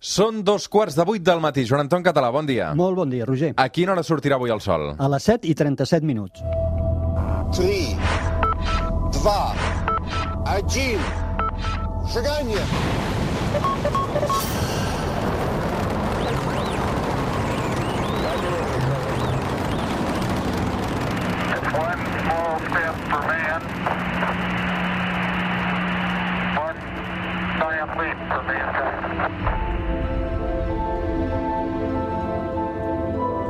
Són dos quarts de vuit del matí. Joan Anton Català, bon dia. Molt bon dia, Roger. A quina hora sortirà avui el sol? A les 7 i 37 minuts. 3, 2, 1, seganya! Thank you.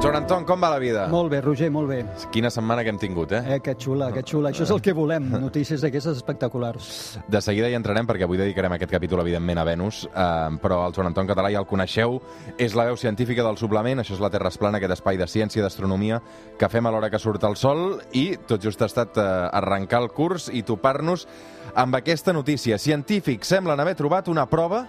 Joan Anton, com va la vida? Molt bé, Roger, molt bé. Quina setmana que hem tingut, eh? Eh, que xula, que xula. Això és el que volem, notícies d'aquestes espectaculars. De seguida hi entrarem perquè avui dedicarem aquest capítol, evidentment, a Venus, eh, però el Joan Anton Català ja el coneixeu, és la veu científica del suplement, això és la Terra es plana, aquest espai de ciència, d'astronomia, que fem a l'hora que surt el sol, i tot just ha estat eh, arrencar el curs i topar-nos amb aquesta notícia. Científics semblen haver trobat una prova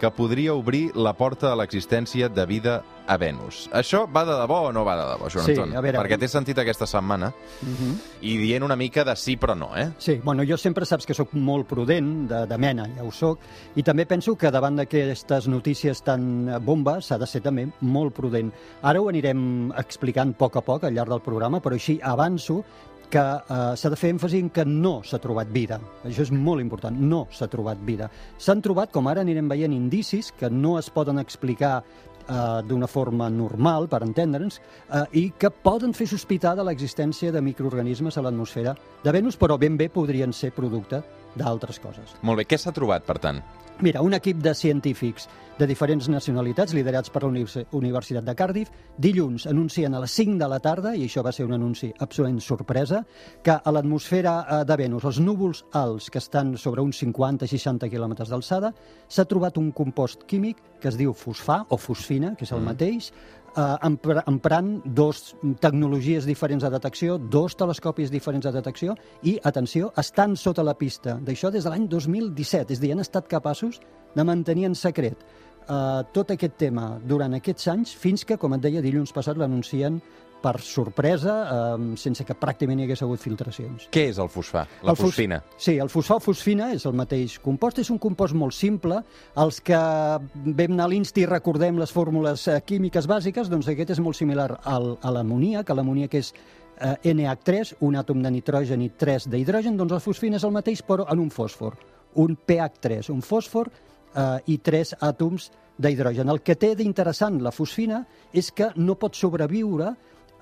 que podria obrir la porta a l'existència de vida a Venus. Això va de debò o no va de debò, Joan Sí, Anton? a veure- Perquè t'he sentit aquesta setmana Uh -huh. i dient una mica de sí però no, eh? Sí, bueno, jo sempre saps que sóc molt prudent, de, de mena, ja ho sóc, i també penso que davant d'aquestes notícies tan bombes s'ha de ser també molt prudent. Ara ho anirem explicant a poc a poc al llarg del programa, però així avanço que eh, s'ha de fer èmfasi en que no s'ha trobat vida. Això és molt important, no s'ha trobat vida. S'han trobat, com ara anirem veient, indicis que no es poden explicar eh, d'una forma normal, per entendre'ns, eh, i que poden fer sospitar de l'existència de microorganismes a l'atmosfera de Venus, però ben bé podrien ser producte d'altres coses. Molt bé, què s'ha trobat, per tant? Mira, un equip de científics de diferents nacionalitats, liderats per la Univers- Universitat de Cardiff, dilluns anuncien a les 5 de la tarda, i això va ser un anunci absolutament sorpresa, que a l'atmosfera eh, de Venus, els núvols alts que estan sobre uns 50-60 quilòmetres d'alçada, s'ha trobat un compost químic que es diu fosfà o fosfina, que és el mateix, eh, empra- emprant dos tecnologies diferents de detecció, dos telescopis diferents de detecció i, atenció, estan sota la pista. D'això des de l'any 2017, és a dir, han estat capaços de mantenir en secret eh, tot aquest tema durant aquests anys fins que, com et deia, dilluns passat l'anuncien per sorpresa, eh, sense que pràcticament hi hagués hagut filtracions. Què és el fosfà? La El fos- fosfina? Sí, el fosfà o fosfina és el mateix compost, és un compost molt simple. Els que vam anar a l'Insti i recordem les fórmules eh, químiques bàsiques, doncs aquest és molt similar al, a l'amoníac, que l'amoníac és eh, NH3, un àtom de nitrogen i 3 d'hidrogen, doncs el fosfina és el mateix però en un fòsfor, un pH3, un fòsfor eh, i tres àtoms d'hidrogen. El que té d'interessant la fosfina és que no pot sobreviure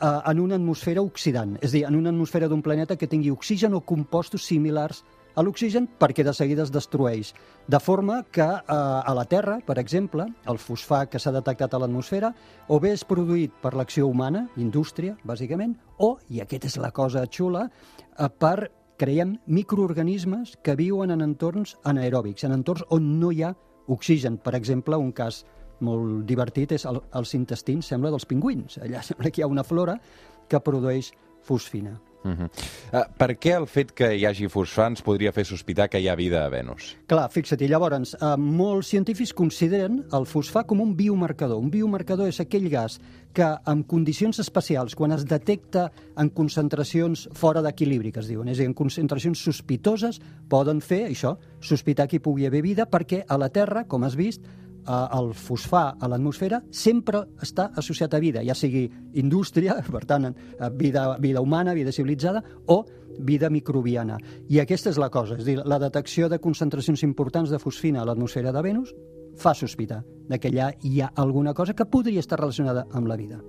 eh, en una atmosfera oxidant, és a dir, en una atmosfera d'un planeta que tingui oxigen o compostos similars a l'oxigen perquè de seguida es destrueix. De forma que eh, a la Terra, per exemple, el fosfà que s'ha detectat a l'atmosfera o bé és produït per l'acció humana, indústria, bàsicament, o, i aquesta és la cosa xula, eh, per, creiem, microorganismes que viuen en entorns anaeròbics, en entorns on no hi ha oxigen. Per exemple, un cas molt divertit és el, els intestins, sembla, dels pingüins. Allà sembla que hi ha una flora que produeix fosfina. Uh -huh. uh, per què el fet que hi hagi fosfà ens podria fer sospitar que hi ha vida a Venus? Clar, fixa't, i llavors, eh, molts científics consideren el fosfà com un biomarcador. Un biomarcador és aquell gas que, en condicions especials, quan es detecta en concentracions fora d'equilibri, que es diuen, és a dir, en concentracions sospitoses, poden fer, això, sospitar que hi pugui haver vida, perquè a la Terra, com has vist, el fosfà a l'atmosfera sempre està associat a vida, ja sigui indústria, per tant, vida, vida humana, vida civilitzada, o vida microbiana. I aquesta és la cosa, és dir, la detecció de concentracions importants de fosfina a l'atmosfera de Venus fa sospitar de que allà hi ha alguna cosa que podria estar relacionada amb la vida.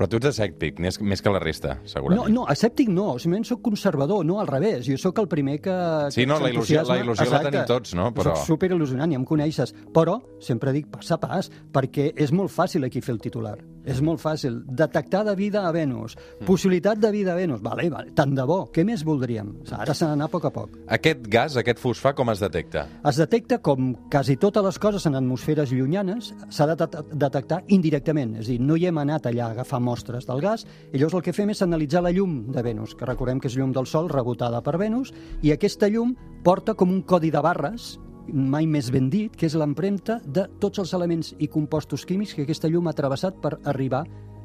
Però tu ets escèptic, més, més que la resta, No, segurament. no, escèptic no, simplement sóc conservador, no al revés. Jo sóc el primer que... Sí, que no, la il·lusió- la il·lusió la tenim tots, no? Però- Soc superil·lusionant, ja em coneixes. Però sempre dic pas a pas, perquè és molt fàcil aquí fer el titular. És molt fàcil. Detectar de vida a Venus. Mm. Possibilitat de vida a Venus. Vale, vale, tant de bo. Què més voldríem? Ara s'ha d'anar a poc a poc. Aquest gas, aquest fosfà, com es detecta? Es detecta com quasi totes les coses en atmosferes llunyanes, s'ha de det- detectar indirectament, és a dir, no hi hem anat allà a agafar mostres del gas, i llavors el que fem és analitzar la llum de Venus, que recordem que és llum del Sol rebotada per Venus, i aquesta llum porta com un codi de barres, mai més ben dit, que és l'empremta de tots els elements i compostos químics que aquesta llum ha travessat per arribar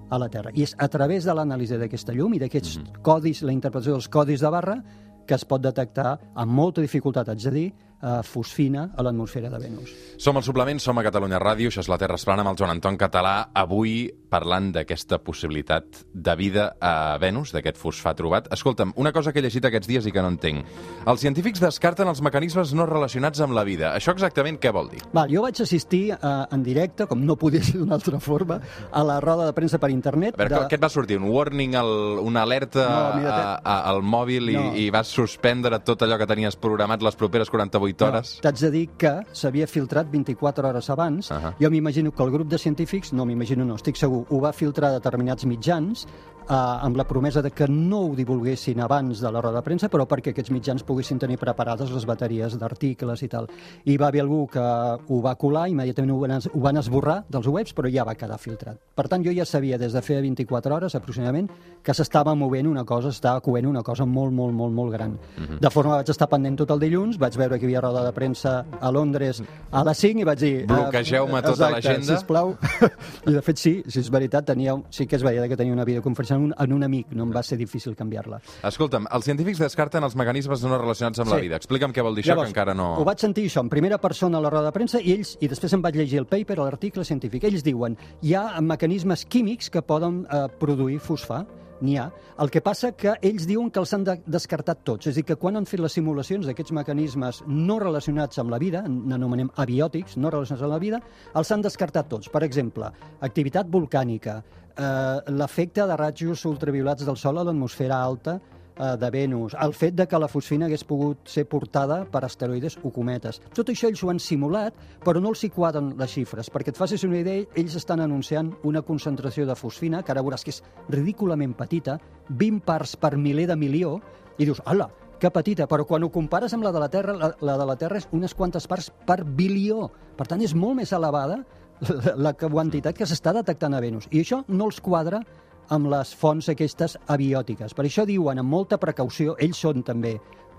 a la Terra. I és a través de l'anàlisi d'aquesta llum i d'aquests codis, la interpretació dels codis de barra, que es pot detectar amb molta dificultat, haig de dir, eh, fosfina a l'atmosfera de Venus. Som al suplement, som a Catalunya Ràdio, això és la Terra Esplana amb el Joan Anton Català, avui parlant d'aquesta possibilitat de vida a Venus, d'aquest fosfà trobat. Escolta'm, una cosa que he llegit aquests dies i que no entenc. Els científics descarten els mecanismes no relacionats amb la vida. Això exactament què vol dir? Val, jo vaig assistir eh, en directe, com no podia ser d'una altra forma, a la roda de premsa per internet. A veure, de... què et va sortir? Un warning, el, una alerta No, mira, a, a, al mòbil i, No. i vas suspendre tot allò que tenies programat les properes 48 hores? No, T'haig de dir que s'havia filtrat 24 hores abans. Ahà. Jo m'imagino que el grup de científics, no m'imagino, no, estic segur, ho va filtrar a determinats mitjans eh, amb la promesa de que no ho divulguessin abans de la roda de premsa, però perquè aquests mitjans poguessin tenir preparades les bateries d'articles i tal. I va haver algú que ho va colar, immediatament ho van, es- ho van esborrar dels webs, però ja va quedar filtrat. Per tant, jo ja sabia des de feia 24 hores aproximadament que s'estava movent una cosa, s'estava coent una cosa molt, molt, molt, molt gran. De forma vaig estar pendent tot el dilluns, vaig veure que hi havia roda de premsa a Londres a les 5 i vaig dir... eh, Bloquegeu-me tota l'agenda. sisplau. I de fet sí, si és veritat, tenia, sí que és veritat que tenia una videoconferència en un, en un amic, no em va ser difícil canviar-la. Escolta'm, els científics descarten els mecanismes no relacionats amb la Sí. vida. Explica'm què vol dir això, que encara no... Ho vaig sentir això en primera persona a la roda de premsa i ells, i després em vaig llegir el paper, l'article científic. Ells diuen hi ha mecanismes químics que poden eh, produir fosfà, n'hi ha. El que passa que ells diuen que els han de descartat tots. És a dir, que quan han fet les simulacions d'aquests mecanismes no relacionats amb la vida, n'anomenem abiòtics, no relacionats amb la vida, els han descartat tots. Per exemple, activitat volcànica, eh, l'efecte de rajos ultraviolats del Sol a l'atmosfera alta de Venus, el fet de que la fosfina hagués pogut ser portada per asteroides o cometes. Tot això ells ho han simulat, però no els hi quadren les xifres. Perquè et facis una idea, ells estan anunciant una concentració de fosfina, que ara veuràs que és ridículament petita, 20 parts per miler de milió, i dius, ala, que petita, però quan ho compares amb la de la Terra, la, la de la Terra és unes quantes parts per bilió. Per tant, és molt més elevada la, la quantitat que s'està detectant a Venus. I això no els quadra amb les fonts aquestes abiòtiques. Per això diuen amb molta precaució, ells són també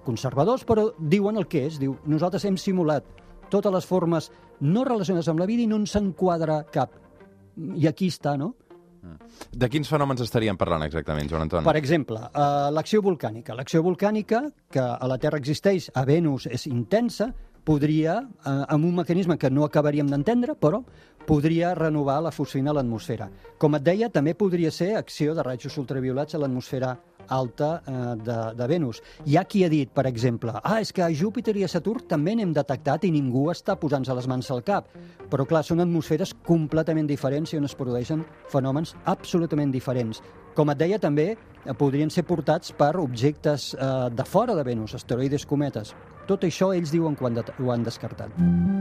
conservadors, però diuen el que és. Diu, nosaltres hem simulat totes les formes no relacionades amb la vida i no ens enquadra cap. I aquí està, no? De quins fenòmens estaríem parlant exactament, Joan Anton? Per exemple, eh, l'acció volcànica. L'acció volcànica, que a la Terra existeix, a Venus és intensa, podria, eh, amb un mecanisme que no acabaríem d'entendre, però podria renovar la fosfina a l'atmosfera. Com et deia, també podria ser acció de rajos ultraviolats a l'atmosfera alta eh, de, de Venus. Hi ha qui ha dit, per exemple, ah, és que a Júpiter i a Saturn també n'hem detectat i ningú està posant-se les mans al cap. Però, clar, són atmosferes completament diferents i on es produeixen fenòmens absolutament diferents. Com et deia, també eh, podrien ser portats per objectes eh, de fora de Venus, asteroides, cometes. Tot això ells diuen que ho han, ho han descartat. Per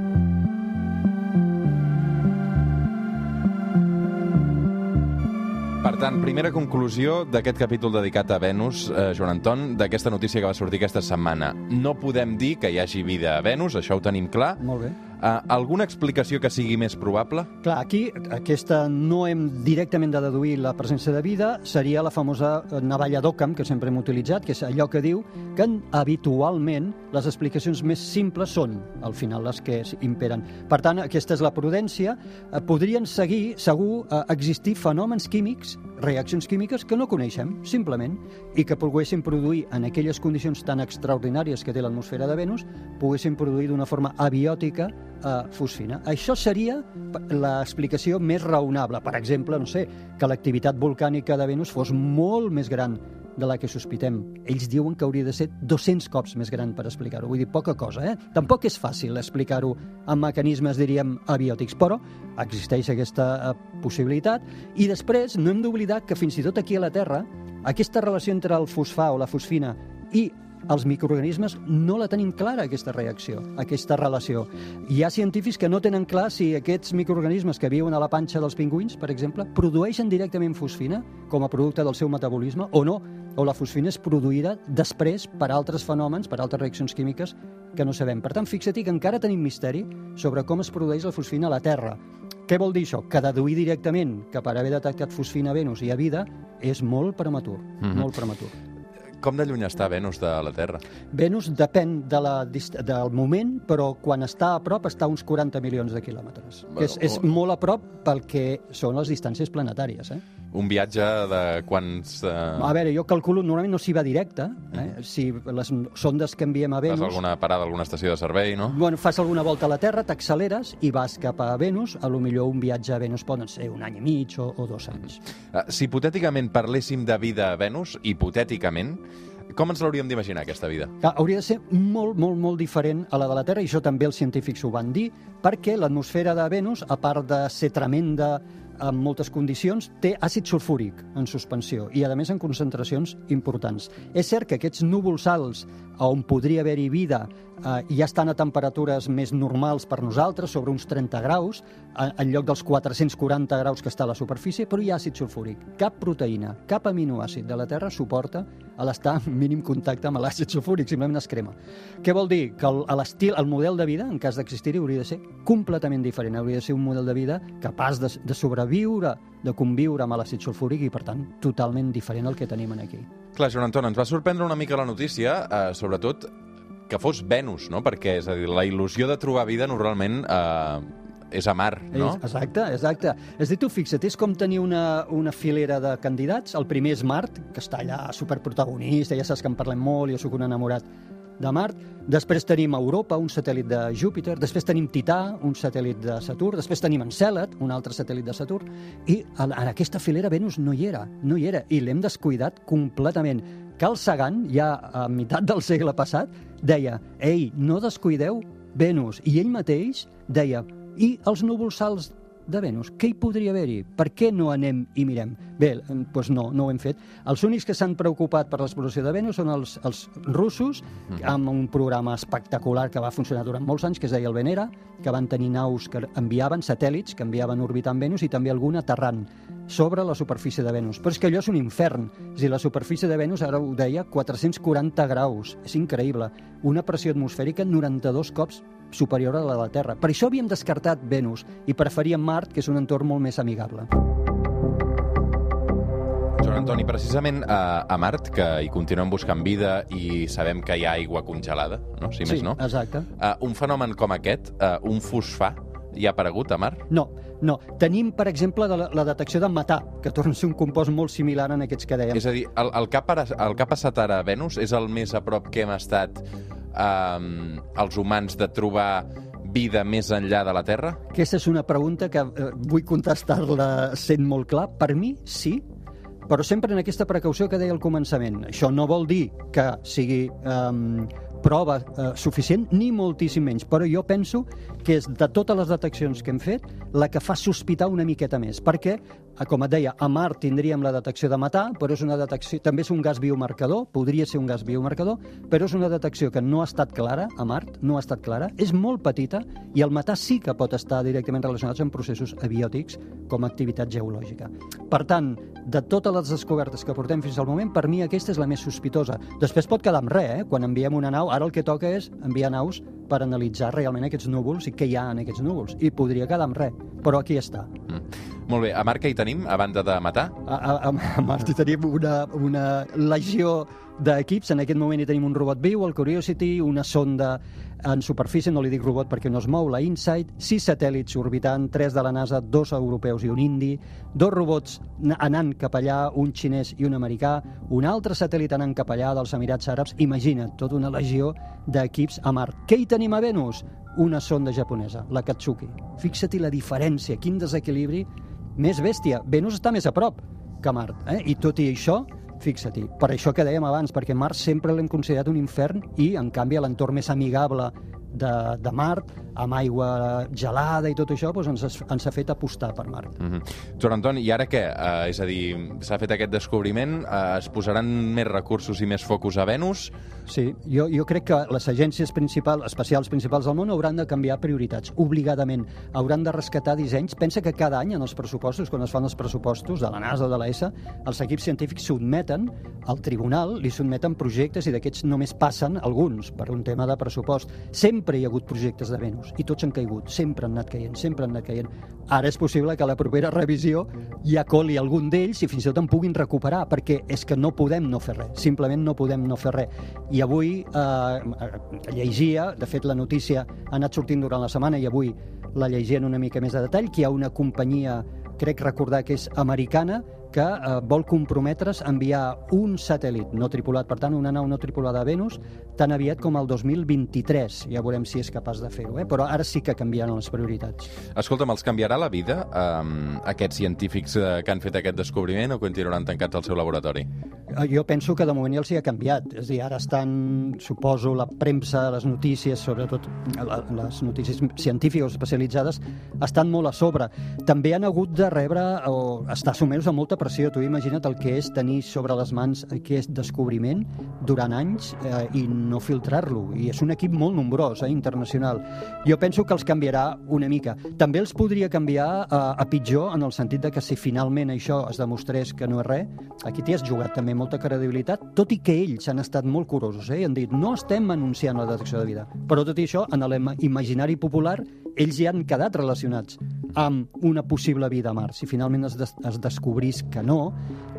tant, primera conclusió d'aquest capítol dedicat a Venus, eh, Joan Anton, d'aquesta notícia que va sortir aquesta setmana. No podem dir que hi hagi vida a Venus, això ho tenim clar. Molt bé. Eh, alguna explicació que sigui més probable? Clar, aquí aquesta no hem directament de deduir la presència de vida, seria la famosa eh, navalla d'Occam, que sempre hem utilitzat, que és allò que diu que habitualment les explicacions més simples són, al final, les que imperen. Per tant, aquesta és la prudència. Eh, Podrien seguir, segur, existir fenòmens químics, reaccions químiques que no coneixem, simplement, i que poguessin produir en aquelles condicions tan extraordinàries que té l'atmosfera de Venus, poguessin produir d'una forma abiòtica eh, fosfina. Això seria l'explicació més raonable. Per exemple, no sé, que l'activitat volcànica de Venus fos molt més gran de la que sospitem. Ells diuen que hauria de ser 200 cops més gran per explicar-ho. Vull dir, poca cosa, eh? Tampoc és fàcil explicar-ho amb mecanismes, diríem, abiòtics, però existeix aquesta eh, possibilitat. I després, no hem d'oblidar que fins i tot aquí a la Terra, aquesta relació entre el fosfà o la fosfina i els microorganismes no la tenim clara, aquesta reacció, aquesta relació. Hi ha científics que no tenen clar si aquests microorganismes que viuen a la panxa dels pingüins, per exemple, produeixen directament fosfina com a producte del seu metabolisme o no, o la fosfina és produïda després per altres fenòmens, per altres reaccions químiques que no sabem. Per tant, fixa-t'hi que encara tenim misteri sobre com es produeix la fosfina a la Terra. Què vol dir això? Que deduir directament que per haver detectat fosfina a Venus hi ha vida és molt prematur, Mhm. molt prematur. Com de lluny està Venus de la Terra? Venus depèn de la, del moment, però quan està a prop està a uns 40 milions de quilòmetres. Bueno, és, és molt a prop pel que són les distàncies planetàries. Eh? Un viatge de quants... Eh, A veure, jo calculo, normalment no s'hi va directe. Eh? Si les sondes que enviem a fas Venus... alguna parada alguna estació de servei, no? Bueno, fas alguna volta a la Terra, t'acceleres i vas cap a Venus. A lo millor un viatge a Venus poden ser un any i mig o, o dos anys. Eh, Si hipotèticament parléssim de vida a Venus, hipotèticament, com ens l'hauríem d'imaginar, aquesta vida? Que hauria de ser molt, molt, molt diferent a la de la Terra, i això també els científics ho van dir, perquè l'atmosfera de Venus, a part de ser tremenda en moltes condicions, té àcid sulfúric en suspensió i, a més, en concentracions importants. És cert que aquests núvols alts on podria haver-hi vida eh, ja estan a temperatures més normals per nosaltres, sobre uns 30 graus, eh, en lloc dels 440 graus que està a la superfície, però hi ha àcid sulfúric. Cap proteïna, cap aminoàcid de la Terra suporta a l'estar en mínim contacte amb l'àcid sulfúric, simplement es crema. Què vol dir? Que l'estil, el model de vida, en cas d'existir-hi, hauria de ser completament diferent. Hauria de ser un model de vida capaç de, de sobreviure, de conviure amb l'àcid sulfúric i, per tant, totalment diferent al que tenim aquí. Clar, Joan Anton, ens va sorprendre una mica la notícia, eh, sobretot que fos Venus, no? Perquè, és a dir, la il·lusió de trobar vida normalment eh, és a mar, no? Exacte, exacte. És a dir, tu fixa't, és com tenir una, una filera de candidats. El primer és Mart, que està allà superprotagonista, ja saps que en parlem molt, jo sóc un enamorat de Mart. Després tenim Europa, un satèl·lit de Júpiter. Després tenim Tità, un satèl·lit de Saturn. Després tenim Encèlad, un altre satèl·lit de Saturn. I en, aquesta filera Venus no hi era, no hi era. I l'hem descuidat completament. Carl Sagan, ja a meitat del segle passat, deia «Ei, no descuideu Venus». I ell mateix deia «I els núvols alts de Venus, què hi podria haver-hi? Per què no anem i mirem? Bé, eh, doncs no, no ho hem fet. Els únics que s'han preocupat per l'exploració de Venus són els, els russos, amb un programa espectacular que va funcionar durant molts anys, que es deia el Venera, que van tenir naus que enviaven satèl·lits, que enviaven orbitant Venus i també algun aterrant sobre la superfície de Venus. Però és que allò és un infern. És dir, la superfície de Venus, ara ho deia, 440 graus. És increïble. Una pressió atmosfèrica 92 cops superior a la de la Terra. Per això havíem descartat Venus i preferíem Mart, que és un entorn molt més amigable. Joan Antoni, precisament a, a Mart, que hi continuem buscant vida i sabem que hi ha aigua congelada, no? si més sí, no, exacte. uh, un fenomen com aquest, uh, un fosfà, hi ha aparegut a Mart? No, no. Tenim, per exemple, de la, la detecció de metà, que torna a ser un compost molt similar en aquests que dèiem. És a dir, el, el, que ha, el que ha passat ara a Venus és el més a prop que hem estat um, els humans de trobar vida més enllà de la Terra? Aquesta és una pregunta que eh, vull contestar-la sent molt clar. Per mi, sí, però sempre en aquesta precaució que deia al començament. Això no vol dir que sigui eh, prova eh, suficient, ni moltíssim menys, però jo penso que és de totes les deteccions que hem fet la que fa sospitar una miqueta més, perquè, eh, com et deia, a Mart tindríem la detecció de matar, però és una detecció, també és un gas biomarcador, podria ser un gas biomarcador, però és una detecció que no ha estat clara a Mart, no ha estat clara, és molt petita i el matar sí que pot estar directament relacionats amb processos abiòtics com a activitat geològica. Per tant, de totes les descobertes que portem fins al moment, per mi aquesta és la més sospitosa. Després pot quedar amb res, eh? Quan enviem una nau, ara el que toca és enviar naus per analitzar realment aquests núvols i què hi ha en aquests núvols. I podria quedar amb res, però aquí està. Mm. Molt bé, a què hi tenim, a banda de matar? A, a, a, a Mart hi tenim una, una legió d'equips. En aquest moment hi tenim un robot viu, el Curiosity, una sonda en superfície, no li dic robot perquè no es mou, la InSight, sis satèl·lits orbitant, tres de la NASA, dos europeus i un indi, dos robots anant cap allà, un xinès i un americà, un altre satèl·lit anant cap allà dels Emirats Àrabs. Imagina't, tota una legió d'equips a Mart. Què hi tenim a Venus? Una sonda japonesa, la Katsuki. Fixa-t'hi la diferència, quin desequilibri més bèstia. Venus està més a prop que Mart, eh? i tot i això, fixa-t'hi, per això que dèiem abans, perquè Mart sempre l'hem considerat un infern i, en canvi, l'entorn més amigable de, de Mart, amb aigua gelada i tot això, doncs ens, has- ens ha fet apostar per Mart. Mm -hmm. Joan Anton, i ara què? Uh, és a dir, s'ha fet aquest descobriment, uh, es posaran més recursos i més focus a Venus? Sí, jo, jo crec que les agències principals, espacials principals del món hauran de canviar prioritats, obligadament. Hauran de rescatar dissenys. Pensa que cada any en els pressupostos, quan es fan els pressupostos de la NASA o de l'ESA, els equips científics sotmeten al tribunal, li sotmeten projectes i d'aquests només passen alguns per un tema de pressupost. Sempre hi ha hagut projectes de Venus. Venus, i tots han caigut, sempre han anat caient, sempre han anat caient. Ara és possible que la propera revisió ja coli algun d'ells i fins i tot en puguin recuperar, perquè és que no podem no fer res, simplement no podem no fer res. I avui eh, llegia, de fet la notícia ha anat sortint durant la setmana i avui la llegien una mica més de detall, que hi ha una companyia, crec recordar que és americana, que eh, vol comprometre's a enviar un satèl·lit no tripulat, per tant, una nau no tripulada a Venus, tan aviat com el 2023. Ja veurem si és capaç de fer-ho, eh? però ara sí que canviaran les prioritats. Escolta'm, els canviarà la vida um, aquests científics eh, que han fet aquest descobriment o continuaran tancats al seu laboratori? Eh, Jo penso que de moment ja els hi ha canviat. És a dir, ara estan, suposo, la premsa, les notícies, sobretot les notícies científiques especialitzades, estan molt a sobre. També han hagut de rebre o estar sotmesos a molta pressió. Tu imagina't el que és tenir sobre les mans aquest descobriment durant anys eh, i no filtrar-lo. I és un equip molt nombrós, eh, internacional. Jo penso que els canviarà una mica. També els podria canviar eh, a pitjor en el sentit de que si finalment això es demostrés que no és res, aquí t'hi has jugat també molta credibilitat, tot i que ells han estat molt curosos eh, i han dit no estem anunciant la detecció de vida. Però tot i això, en l'imaginari popular, ells hi han quedat relacionats amb una possible vida a Mars. Si finalment es, des es descobrís que no,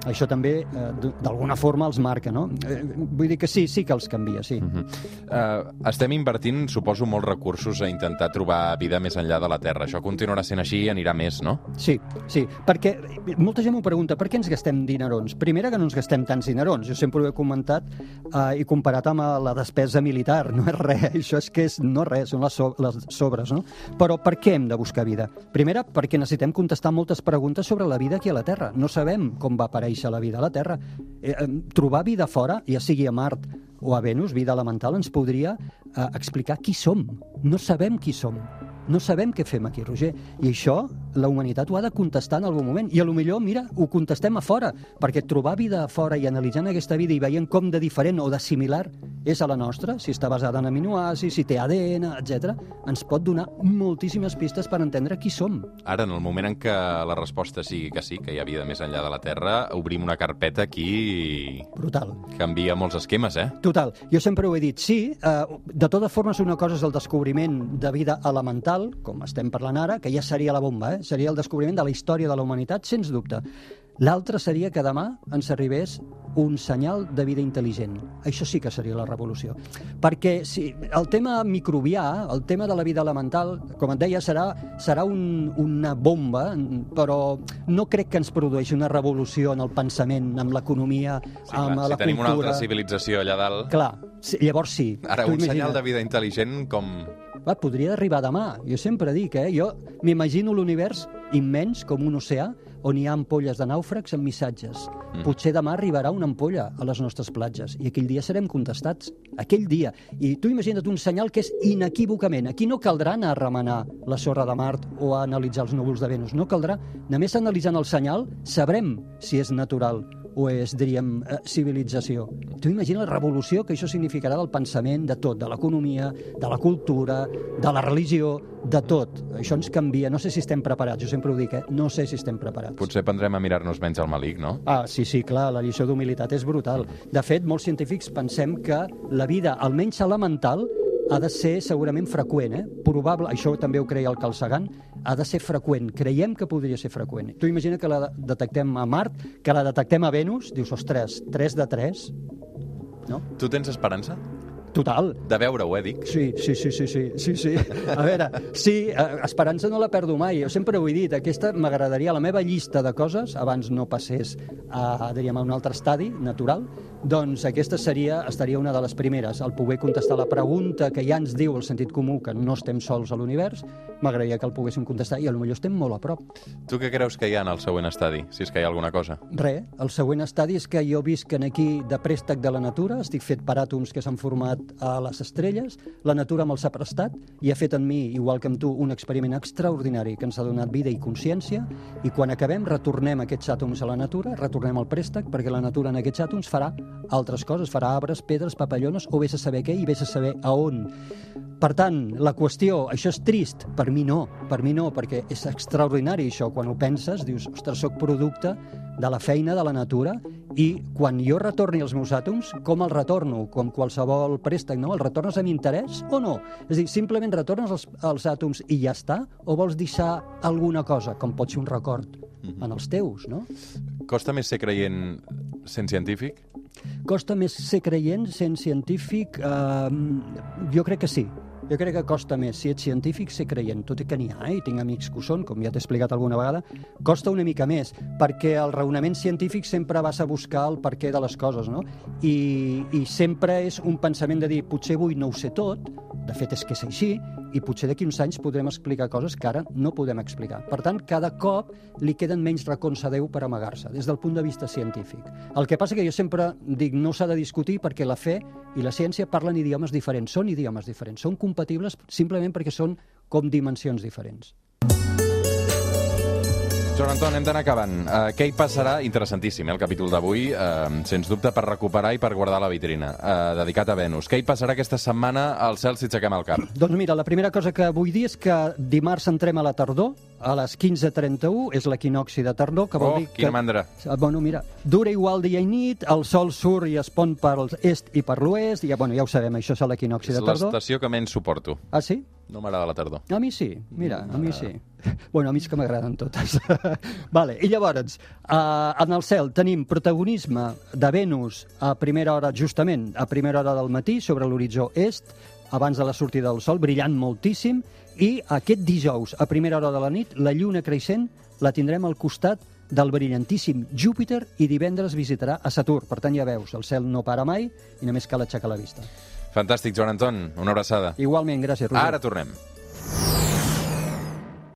això també eh, d'alguna forma els marca, no? Eh, vull dir que sí, sí que els canvia, sí. Uh, estem invertint, suposo, molts recursos a intentar trobar vida més enllà de la Terra. Això continuarà sent així i anirà més, no? Sí, sí, perquè molta gent m'ho pregunta, per què ens gastem dinerons? Primera, que no ens gastem tants dinerons. Jo sempre ho he comentat eh, i comparat amb eh, la despesa militar. No és res, això és que és, no res, són les, so les sobres, no? Però per què hem de buscar vida? Primera, perquè necessitem contestar moltes preguntes sobre la vida aquí a la Terra. No sabem com va aparèixer la vida a la Terra. Eh, eh, trobar vida fora, ja sigui a Mart o a Venus, vida elemental, ens podria eh, explicar qui som. No sabem qui som. No sabem què fem aquí, Roger. I això la humanitat ho ha de contestar en algun moment. I a lo millor, mira, ho contestem a fora, perquè trobar vida a fora i analitzant aquesta vida i veient com de diferent o de similar és a la nostra, si està basada en aminoàcids, si té ADN, etc, ens pot donar moltíssimes pistes per entendre qui som. Ara, en el moment en què la resposta sigui que sí, que hi ha vida més enllà de la Terra, obrim una carpeta aquí i Brutal. canvia molts esquemes, eh? Total, jo sempre ho he dit, sí, eh, de totes formes una cosa és el descobriment de vida elemental, com estem parlant ara, que ja seria la bomba, eh? seria el descobriment de la història de la humanitat, sens dubte. L'altre seria que demà ens arribés un senyal de vida intel·ligent. Això sí que seria la revolució. Perquè si, el tema microbià, el tema de la vida elemental, com et deia, serà, serà un, una bomba, però no crec que ens produeixi una revolució en el pensament, amb l'economia, Sí, amb clar, la si tenim cultura... una altra civilització allà dalt... Clar, sí, llavors sí. Ara, un senyal imagina't. de vida intel·ligent com... Va, podria arribar demà. Jo sempre dic, eh? Jo m'imagino l'univers immens com un oceà on hi ha ampolles de nàufrags amb missatges. Mm. Potser demà arribarà una ampolla a les nostres platges i aquell dia serem contestats. Aquell dia. I tu imagina't un senyal que és inequívocament. Aquí no caldrà anar a remenar la sorra de Mart o a analitzar els núvols de Venus. No caldrà. Només analitzant el senyal sabrem si és natural o és, diríem, eh, civilització. Tu imagina la revolució que això significarà del pensament, de tot, de l'economia, de la cultura, de la religió, de tot. Això ens canvia. No sé si estem preparats, jo sempre ho dic, eh? No sé si estem preparats. Potser prendrem a mirar-nos menys el malic, no? Ah, sí, sí, clar, la lliçó d'humilitat és brutal. De fet, molts científics pensem que la vida, almenys elemental, ha de ser segurament freqüent, eh? Probable, això també ho creia el Carl Sagan, ha de ser freqüent. Creiem que podria ser freqüent. Tu imagina que la detectem a Mart, que la detectem a Venus, dius, ostres, 3 de 3, no? Tu tens esperança? Total. De veure-ho, eh, dic. Sí, sí, sí, sí, sí, sí, sí. A veure, sí, eh, esperança no la perdo mai. Jo sempre ho he dit, aquesta m'agradaria, la meva llista de coses, abans no passés a, diríem, a un altre estadi natural, doncs aquesta seria, estaria una de les primeres. El poder contestar la pregunta que ja ens diu el sentit comú, que no estem sols a l'univers, m'agradaria que el poguéssim contestar i potser estem molt a prop. Tu què creus que hi ha en el següent estadi, si és que hi ha alguna cosa? Re, el següent estadi és que jo visc en aquí de préstec de la natura, estic fet per àtoms que s'han format a les estrelles, la natura me'ls ha prestat i ha fet en mi, igual que amb tu, un experiment extraordinari que ens ha donat vida i consciència i quan acabem retornem aquests àtoms a la natura, retornem el préstec perquè la natura en aquests àtoms farà altres coses, farà arbres, pedres, papallones o vés a saber què i vés a saber a on. Per tant, la qüestió, això és trist? Per mi no, per mi no, perquè és extraordinari això. Quan ho penses, dius, ostres, sóc producte de la feina de la natura i quan jo retorni els meus àtoms, com els retorno? Com qualsevol préstec, no? Els retornes amb interès o no? És dir, simplement retornes els, els àtoms i ja està? O vols deixar alguna cosa, com pot ser un record, en els teus, no? Costa més ser creient sent científic? Costa més ser creient sent científic? Eh, jo crec que sí. Jo crec que costa més, si ets científic, ser creient, tot i que n'hi ha, eh? i tinc amics que ho són, com ja t'he explicat alguna vegada, costa una mica més, perquè el raonament científic sempre vas a buscar el perquè de les coses, no? I, i sempre és un pensament de dir, potser avui no ho sé tot, de fet és que és així, i potser d'aquí uns anys podrem explicar coses que ara no podem explicar. Per tant, cada cop li queden menys racons a Déu per amagar-se, des del punt de vista científic. El que passa que jo sempre dic no s'ha de discutir perquè la fe i la ciència parlen idiomes diferents, són idiomes diferents, són compatibles simplement perquè són com dimensions diferents. Joan Anton, hem d'anar acabant. Uh, què hi passarà? Interessantíssim, eh, el capítol d'avui, uh, sens dubte per recuperar i per guardar la vitrina, uh, dedicat a Venus. Què hi passarà aquesta setmana al cel si aixequem el cap? Doncs mira, la primera cosa que vull dir és que dimarts entrem a la tardor, a les 15.31, és l'equinoxi de tardor, que vol Oh, dir que... mandra. Ah, Bueno, mira, dura igual dia i nit, el sol surt i es pon per l'est i per l'oest, i ja, bueno, ja ho sabem, això és l'equinoxi És de tardor. l'estació que menys suporto. Ah, sí? No m'agrada la tardor. A mi sí, mira, a mi sí. Bueno, a mi és que m'agraden totes. vale, i llavors, uh, en el cel tenim protagonisme de Venus a primera hora, justament a primera hora del matí, sobre l'horitzó est, abans de la sortida del sol, brillant moltíssim, i aquest dijous, a primera hora de la nit, la lluna creixent la tindrem al costat del brillantíssim Júpiter i divendres visitarà a Saturn. Per tant, ja veus, el cel no para mai i només cal aixecar la vista. Fantàstic, Joan Anton. Una abraçada. Igualment, gràcies, Roger. Ara tornem.